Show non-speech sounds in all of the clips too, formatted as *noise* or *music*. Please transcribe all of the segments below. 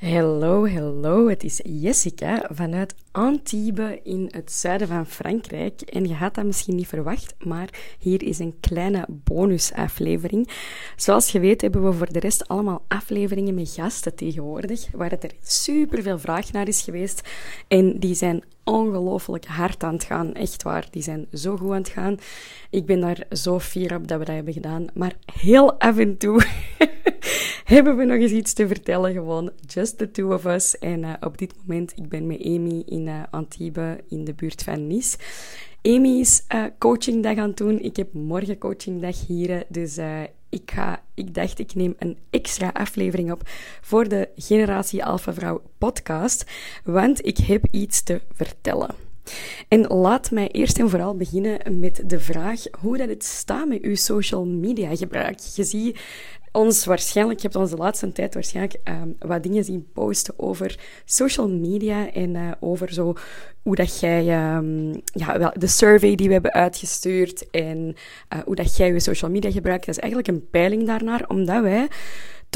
Hallo, hallo. Het is Jessica vanuit Antibes in het zuiden van Frankrijk. En je had dat misschien niet verwacht, maar hier is een kleine bonusaflevering. Zoals je weet hebben we voor de rest allemaal afleveringen met gasten tegenwoordig, waar het er super veel vraag naar is geweest. En die zijn ongelooflijk hard aan het gaan. Echt waar, die zijn zo goed aan het gaan. Ik ben daar zo fier op dat we dat hebben gedaan. Maar heel af en toe *laughs* hebben we nog eens iets te vertellen. Gewoon just the two of us. En uh, op dit moment, ik ben met Amy in uh, Antibes, in de buurt van Nice. Amy is uh, coachingdag aan het doen. Ik heb morgen coachingdag hier. Dus ik, dacht, ik neem een extra aflevering op voor de Generatie Alpha Vrouw podcast. Want ik heb iets te vertellen. En laat mij eerst en vooral beginnen met de vraag hoe dat het staat met uw social media gebruik. Je ziet ons waarschijnlijk, je hebt ons de laatste tijd waarschijnlijk um, wat dingen zien posten over social media en uh, over zo hoe dat jij, um, ja, wel, de survey die we hebben uitgestuurd en uh, hoe dat jij je social media gebruikt. Dat is eigenlijk een peiling daarnaar, omdat wij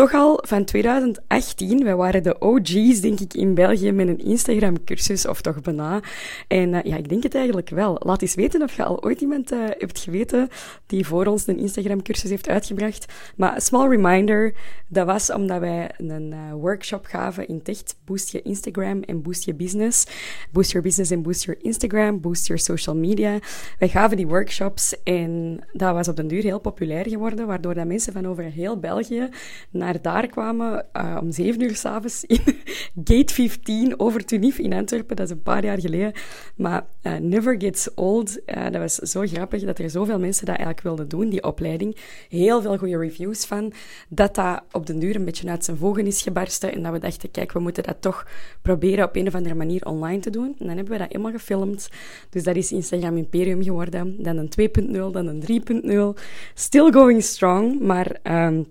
toch al van 2018. Wij waren de OG's, denk ik, in België met een Instagram-cursus, of toch bijna. En uh, ja, ik denk het eigenlijk wel. Laat eens weten of je al ooit iemand uh, hebt geweten die voor ons een Instagram-cursus heeft uitgebracht. Maar small reminder, dat was omdat wij een uh, workshop gaven in Ticht. Boost je Instagram en boost je business. Boost your business en boost your Instagram. Boost your social media. Wij gaven die workshops en dat was op den duur heel populair geworden, waardoor dat mensen van over heel België naar daar kwamen uh, om zeven uur s'avonds in *laughs* Gate 15 over Tunif in Antwerpen. Dat is een paar jaar geleden. Maar uh, Never Gets Old, uh, dat was zo grappig dat er zoveel mensen dat eigenlijk wilden doen, die opleiding. Heel veel goede reviews van. Dat dat op den duur een beetje uit zijn voegen is gebarsten. En dat we dachten, kijk, we moeten dat toch proberen op een of andere manier online te doen. En dan hebben we dat helemaal gefilmd. Dus dat is Instagram Imperium geworden. Dan een 2.0, dan een 3.0. Still going strong, maar... Um,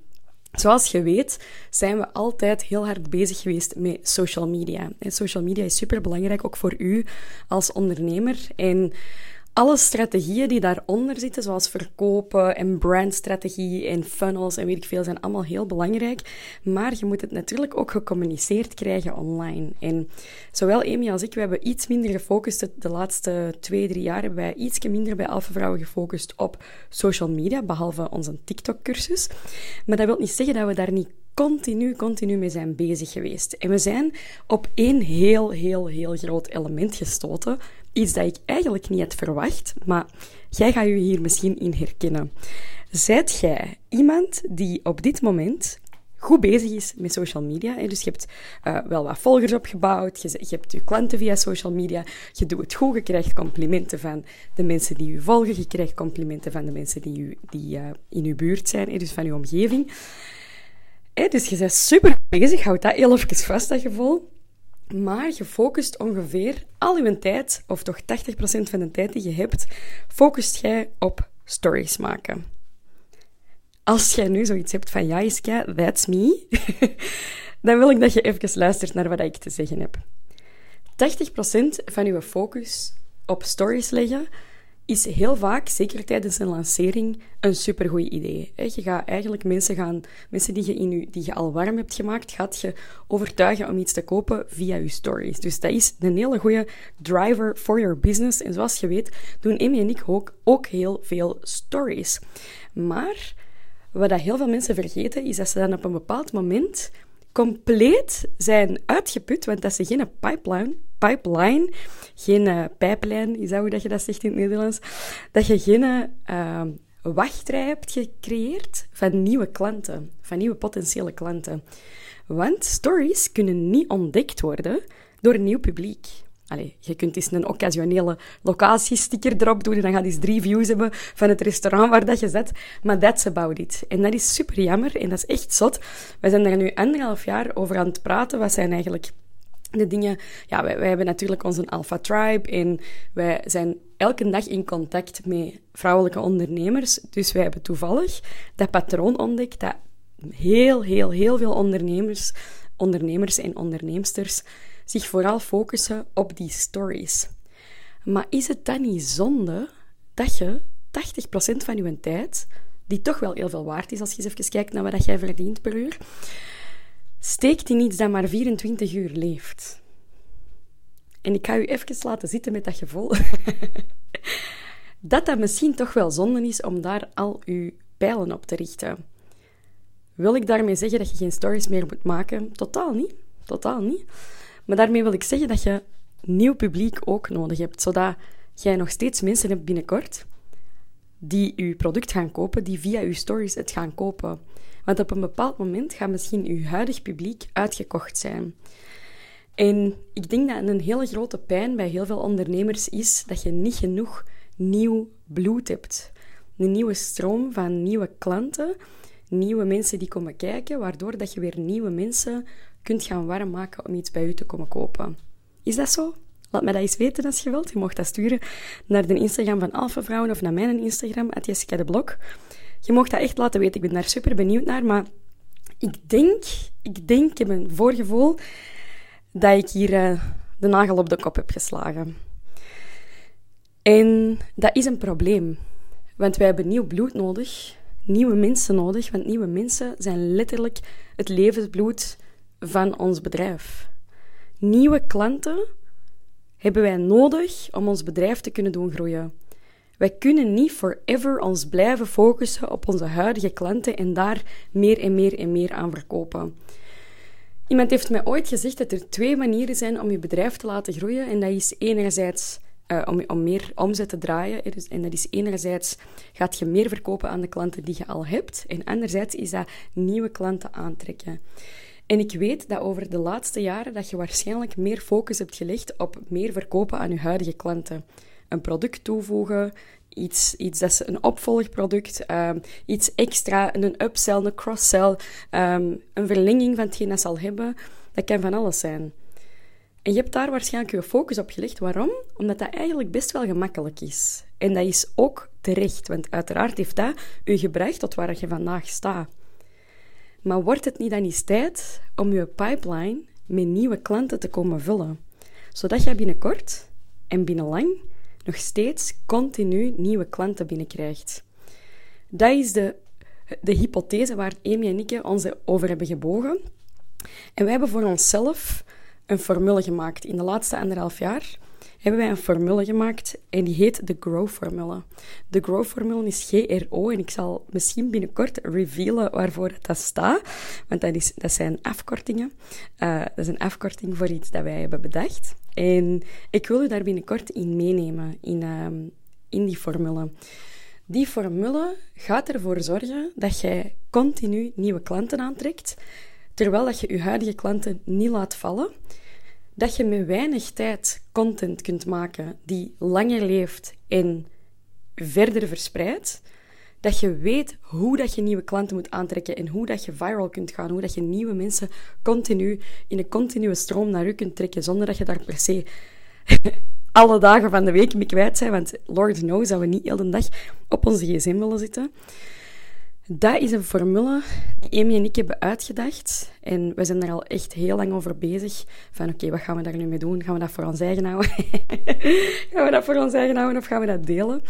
Zoals je weet, zijn we altijd heel hard bezig geweest met social media. social media is super belangrijk, ook voor u als ondernemer. En alle strategieën die daaronder zitten, zoals verkopen en brandstrategie en funnels en weet ik veel, zijn allemaal heel belangrijk. Maar je moet het natuurlijk ook gecommuniceerd krijgen online. En zowel Amy als ik, we hebben iets minder gefocust. De laatste twee, drie jaar hebben wij iets minder bij Alpha Vrouwen gefocust op social media, behalve onze TikTok-cursus. Maar dat wil niet zeggen dat we daar niet continu, continu mee zijn bezig geweest. En we zijn op één heel, heel, heel groot element gestoten. Iets dat ik eigenlijk niet had verwacht, maar jij gaat je hier misschien in herkennen. Zijt jij iemand die op dit moment goed bezig is met social media. Dus je hebt uh, wel wat volgers opgebouwd, je, je, hebt je klanten via social media, je doet het goed, je krijgt complimenten van de mensen die je volgen, je krijgt complimenten van de mensen die, die uh, in uw buurt zijn, dus van uw omgeving dus je bent super bezig, houd dat heel even vast, dat gevoel. Maar je focust ongeveer al je tijd, of toch 80% van de tijd die je hebt, focust jij op stories maken. Als jij nu zoiets hebt van, ja Iska, that's me, *laughs* dan wil ik dat je even luistert naar wat ik te zeggen heb. 80% van je focus op stories leggen, is heel vaak, zeker tijdens een lancering, een supergoed idee. Je gaat eigenlijk mensen, gaan, mensen die, je in je, die je al warm hebt gemaakt, gaat je overtuigen om iets te kopen via je stories. Dus dat is een hele goede driver for your business. En zoals je weet, doen Emmy en ik ook, ook heel veel stories. Maar wat dat heel veel mensen vergeten, is dat ze dan op een bepaald moment compleet zijn uitgeput, want dat ze geen pipeline, pipeline geen uh, pijplijn, is dat hoe dat je dat zegt in het Nederlands, dat je geen uh, wachtrij hebt gecreëerd van nieuwe klanten, van nieuwe potentiële klanten. Want stories kunnen niet ontdekt worden door een nieuw publiek. Allee, je kunt eens een occasionele locatiesticker erop doen en dan gaat eens drie views hebben van het restaurant waar dat je zit. Maar that's about it. En dat is super jammer en dat is echt zot. We zijn daar nu anderhalf jaar over aan het praten. Wat zijn eigenlijk de dingen... Ja, wij, wij hebben natuurlijk onze Alpha Tribe en wij zijn elke dag in contact met vrouwelijke ondernemers. Dus wij hebben toevallig dat patroon ontdekt dat heel, heel, heel veel ondernemers, ondernemers en onderneemsters zich vooral focussen op die stories. Maar is het dan niet zonde dat je 80% van je tijd, die toch wel heel veel waard is als je eens even kijkt naar wat jij verdient per uur, steekt in iets dat maar 24 uur leeft. En ik ga u even laten zitten met dat gevoel. *laughs* dat dat misschien toch wel zonde is om daar al uw pijlen op te richten. Wil ik daarmee zeggen dat je geen stories meer moet maken? Totaal niet. Totaal niet. Maar daarmee wil ik zeggen dat je nieuw publiek ook nodig hebt, zodat jij nog steeds mensen hebt binnenkort die je product gaan kopen, die via je stories het gaan kopen. Want op een bepaald moment gaat misschien je huidig publiek uitgekocht zijn. En ik denk dat een hele grote pijn bij heel veel ondernemers is dat je niet genoeg nieuw bloed hebt. Een nieuwe stroom van nieuwe klanten, nieuwe mensen die komen kijken, waardoor dat je weer nieuwe mensen kunt gaan warm maken om iets bij u te komen kopen. Is dat zo? Laat me dat eens weten als je wilt. Je mag dat sturen naar de Instagram van Alpha Vrouwen of naar mijn Instagram, Jessica de Blok. Je mag dat echt laten weten. Ik ben daar super benieuwd naar. Maar ik denk, ik denk, ik heb een voorgevoel dat ik hier uh, de nagel op de kop heb geslagen. En dat is een probleem. Want wij hebben nieuw bloed nodig, nieuwe mensen nodig. Want nieuwe mensen zijn letterlijk het levensbloed van ons bedrijf. Nieuwe klanten hebben wij nodig om ons bedrijf te kunnen doen groeien. Wij kunnen niet forever ons blijven focussen op onze huidige klanten en daar meer en meer en meer aan verkopen. Iemand heeft mij ooit gezegd dat er twee manieren zijn om je bedrijf te laten groeien. En dat is enerzijds uh, om, om meer omzet te draaien. En dat is enerzijds gaat je meer verkopen aan de klanten die je al hebt. En anderzijds is dat nieuwe klanten aantrekken. En ik weet dat over de laatste jaren dat je waarschijnlijk meer focus hebt gelegd op meer verkopen aan je huidige klanten. Een product toevoegen, iets, iets dat is een opvolgproduct, um, iets extra, een upsell, een cross-sell, um, een verlenging van hetgeen dat ze al hebben. Dat kan van alles zijn. En je hebt daar waarschijnlijk je focus op gelegd. Waarom? Omdat dat eigenlijk best wel gemakkelijk is. En dat is ook terecht, want uiteraard heeft dat u gebracht tot waar je vandaag staat. Maar wordt het niet dan eens tijd om je pipeline met nieuwe klanten te komen vullen? Zodat je binnenkort en binnenlang nog steeds continu nieuwe klanten binnenkrijgt. Dat is de, de hypothese waar Amy en ik ons over hebben gebogen. En wij hebben voor onszelf een formule gemaakt in de laatste anderhalf jaar hebben wij een formule gemaakt en die heet de Grow-formule. De Grow-formule is GRO en ik zal misschien binnenkort revealen waarvoor dat staat, want dat, is, dat zijn afkortingen. Uh, dat is een afkorting voor iets dat wij hebben bedacht. En ik wil u daar binnenkort in meenemen, in, uh, in die formule. Die formule gaat ervoor zorgen dat jij continu nieuwe klanten aantrekt, terwijl dat je je huidige klanten niet laat vallen dat je met weinig tijd content kunt maken die langer leeft en verder verspreidt. Dat je weet hoe dat je nieuwe klanten moet aantrekken en hoe dat je viral kunt gaan. Hoe dat je nieuwe mensen continu in een continue stroom naar u kunt trekken zonder dat je daar per se *laughs* alle dagen van de week mee kwijt zijn. Want Lord knows dat we niet heel de dag op onze gsm willen zitten. Dat is een formule die Amy en ik hebben uitgedacht. En we zijn daar al echt heel lang over bezig. Van oké, wat gaan we daar nu mee doen? Gaan we dat voor ons eigen houden? *laughs* gaan we dat voor ons eigen houden of gaan we dat delen?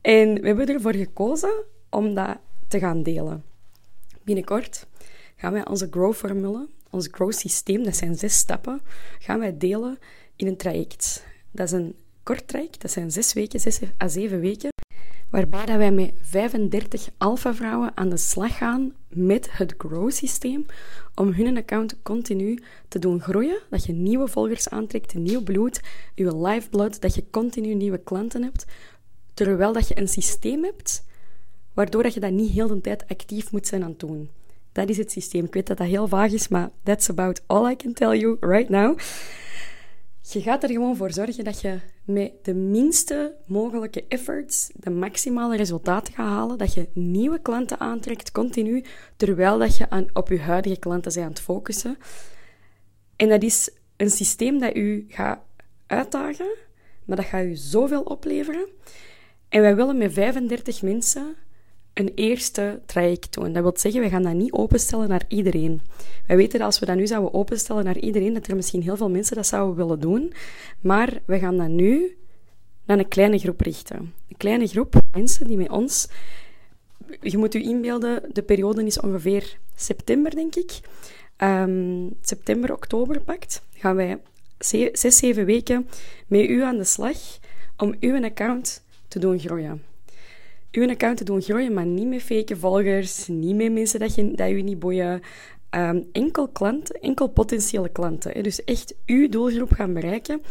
En we hebben ervoor gekozen om dat te gaan delen. Binnenkort gaan wij onze Grow-formule, ons Grow-systeem, dat zijn zes stappen, gaan wij delen in een traject. Dat is een kort traject, dat zijn zes weken, zes à zeven weken waarbij dat wij met 35 alpha-vrouwen aan de slag gaan met het Grow-systeem om hun account continu te doen groeien, dat je nieuwe volgers aantrekt, nieuw bloed, je lifeblood, dat je continu nieuwe klanten hebt, terwijl dat je een systeem hebt waardoor dat je dat niet heel de tijd actief moet zijn aan het doen. Dat is het systeem. Ik weet dat dat heel vaag is, maar that's about all I can tell you right now. Je gaat er gewoon voor zorgen dat je met de minste mogelijke efforts de maximale resultaten gaat halen. Dat je nieuwe klanten aantrekt continu, terwijl dat je aan, op je huidige klanten bent aan het focussen. En dat is een systeem dat u gaat uitdagen, maar dat gaat u zoveel opleveren. En wij willen met 35 mensen een eerste traject doen. Dat wil zeggen, we gaan dat niet openstellen naar iedereen. Wij weten dat als we dat nu zouden openstellen naar iedereen, dat er misschien heel veel mensen dat zouden willen doen. Maar we gaan dat nu naar een kleine groep richten. Een kleine groep mensen die met ons... Je moet je inbeelden, de periode is ongeveer september, denk ik. ehm, september, oktober pakt, gaan wij zes, zeven weken met u aan de slag om uw account te doen groeien. Uw account te doen groeien, maar niet met fake volgers, niet met mensen dat, je, dat je niet boeien. Um, enkel klanten, enkel potentiële klanten. Dus echt uw doelgroep gaan bereiken.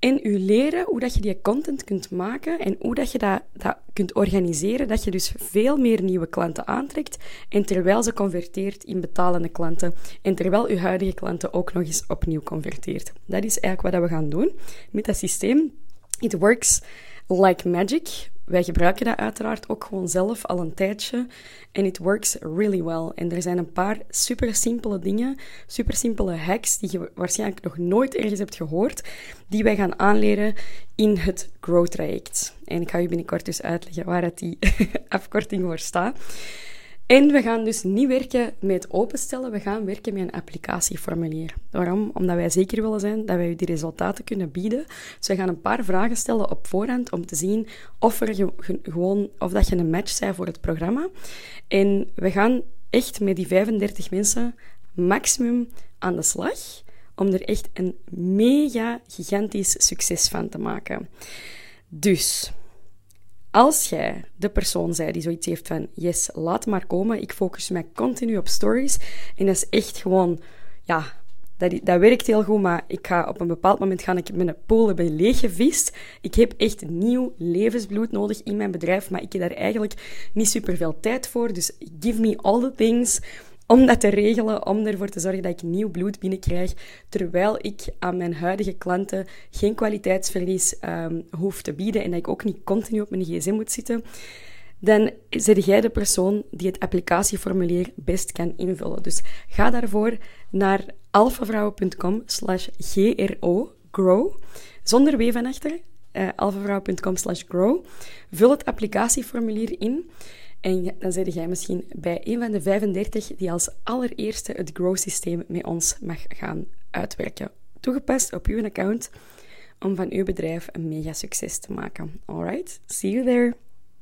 En u leren hoe dat je die content kunt maken en hoe dat je dat, dat kunt organiseren, dat je dus veel meer nieuwe klanten aantrekt en terwijl ze converteert in betalende klanten en terwijl uw huidige klanten ook nog eens opnieuw converteert. Dat is eigenlijk wat we gaan doen met dat systeem. It works like magic. Wij gebruiken dat uiteraard ook gewoon zelf al een tijdje. En it works really well. En er zijn een paar super simpele dingen, super simpele hacks die je waarschijnlijk nog nooit ergens hebt gehoord, die wij gaan aanleren in het Grow traject. En ik ga je binnenkort dus uitleggen waar het die *laughs* afkorting voor staat. En we gaan dus niet werken met openstellen, we gaan werken met een applicatieformulier. Waarom? Omdat wij zeker willen zijn dat wij u die resultaten kunnen bieden. Dus we gaan een paar vragen stellen op voorhand om te zien of, er gewoon, of dat je een match bent voor het programma. En we gaan echt met die 35 mensen maximum aan de slag om er echt een mega gigantisch succes van te maken. Dus als jij de persoon zij die zoiets heeft van, yes, laat maar komen, ik focus mij continu op stories. En dat is echt gewoon, ja, dat, dat werkt heel goed, maar ik ga op een bepaald moment gaan ik mijn pool hebben leeggevist. Ik heb echt nieuw levensbloed nodig in mijn bedrijf, maar ik heb daar eigenlijk niet super veel tijd voor. Dus give me all the things om dat te regelen, om ervoor te zorgen dat ik nieuw bloed binnenkrijg, terwijl ik aan mijn huidige klanten geen kwaliteitsverlies um, hoef te bieden en dat ik ook niet continu op mijn gsm moet zitten, dan zit jij de persoon die het applicatieformulier best kan invullen. Dus ga daarvoor naar alfavrouwen.com slash gro, grow, zonder w van achter, uh, alfavrouwen.com slash grow. Vul het applicatieformulier in en dan zit jij misschien bij een van de 35 die als allereerste het Grow-systeem met ons mag gaan uitwerken. Toegepast op uw account om van uw bedrijf een mega succes te maken. Alright, see you there!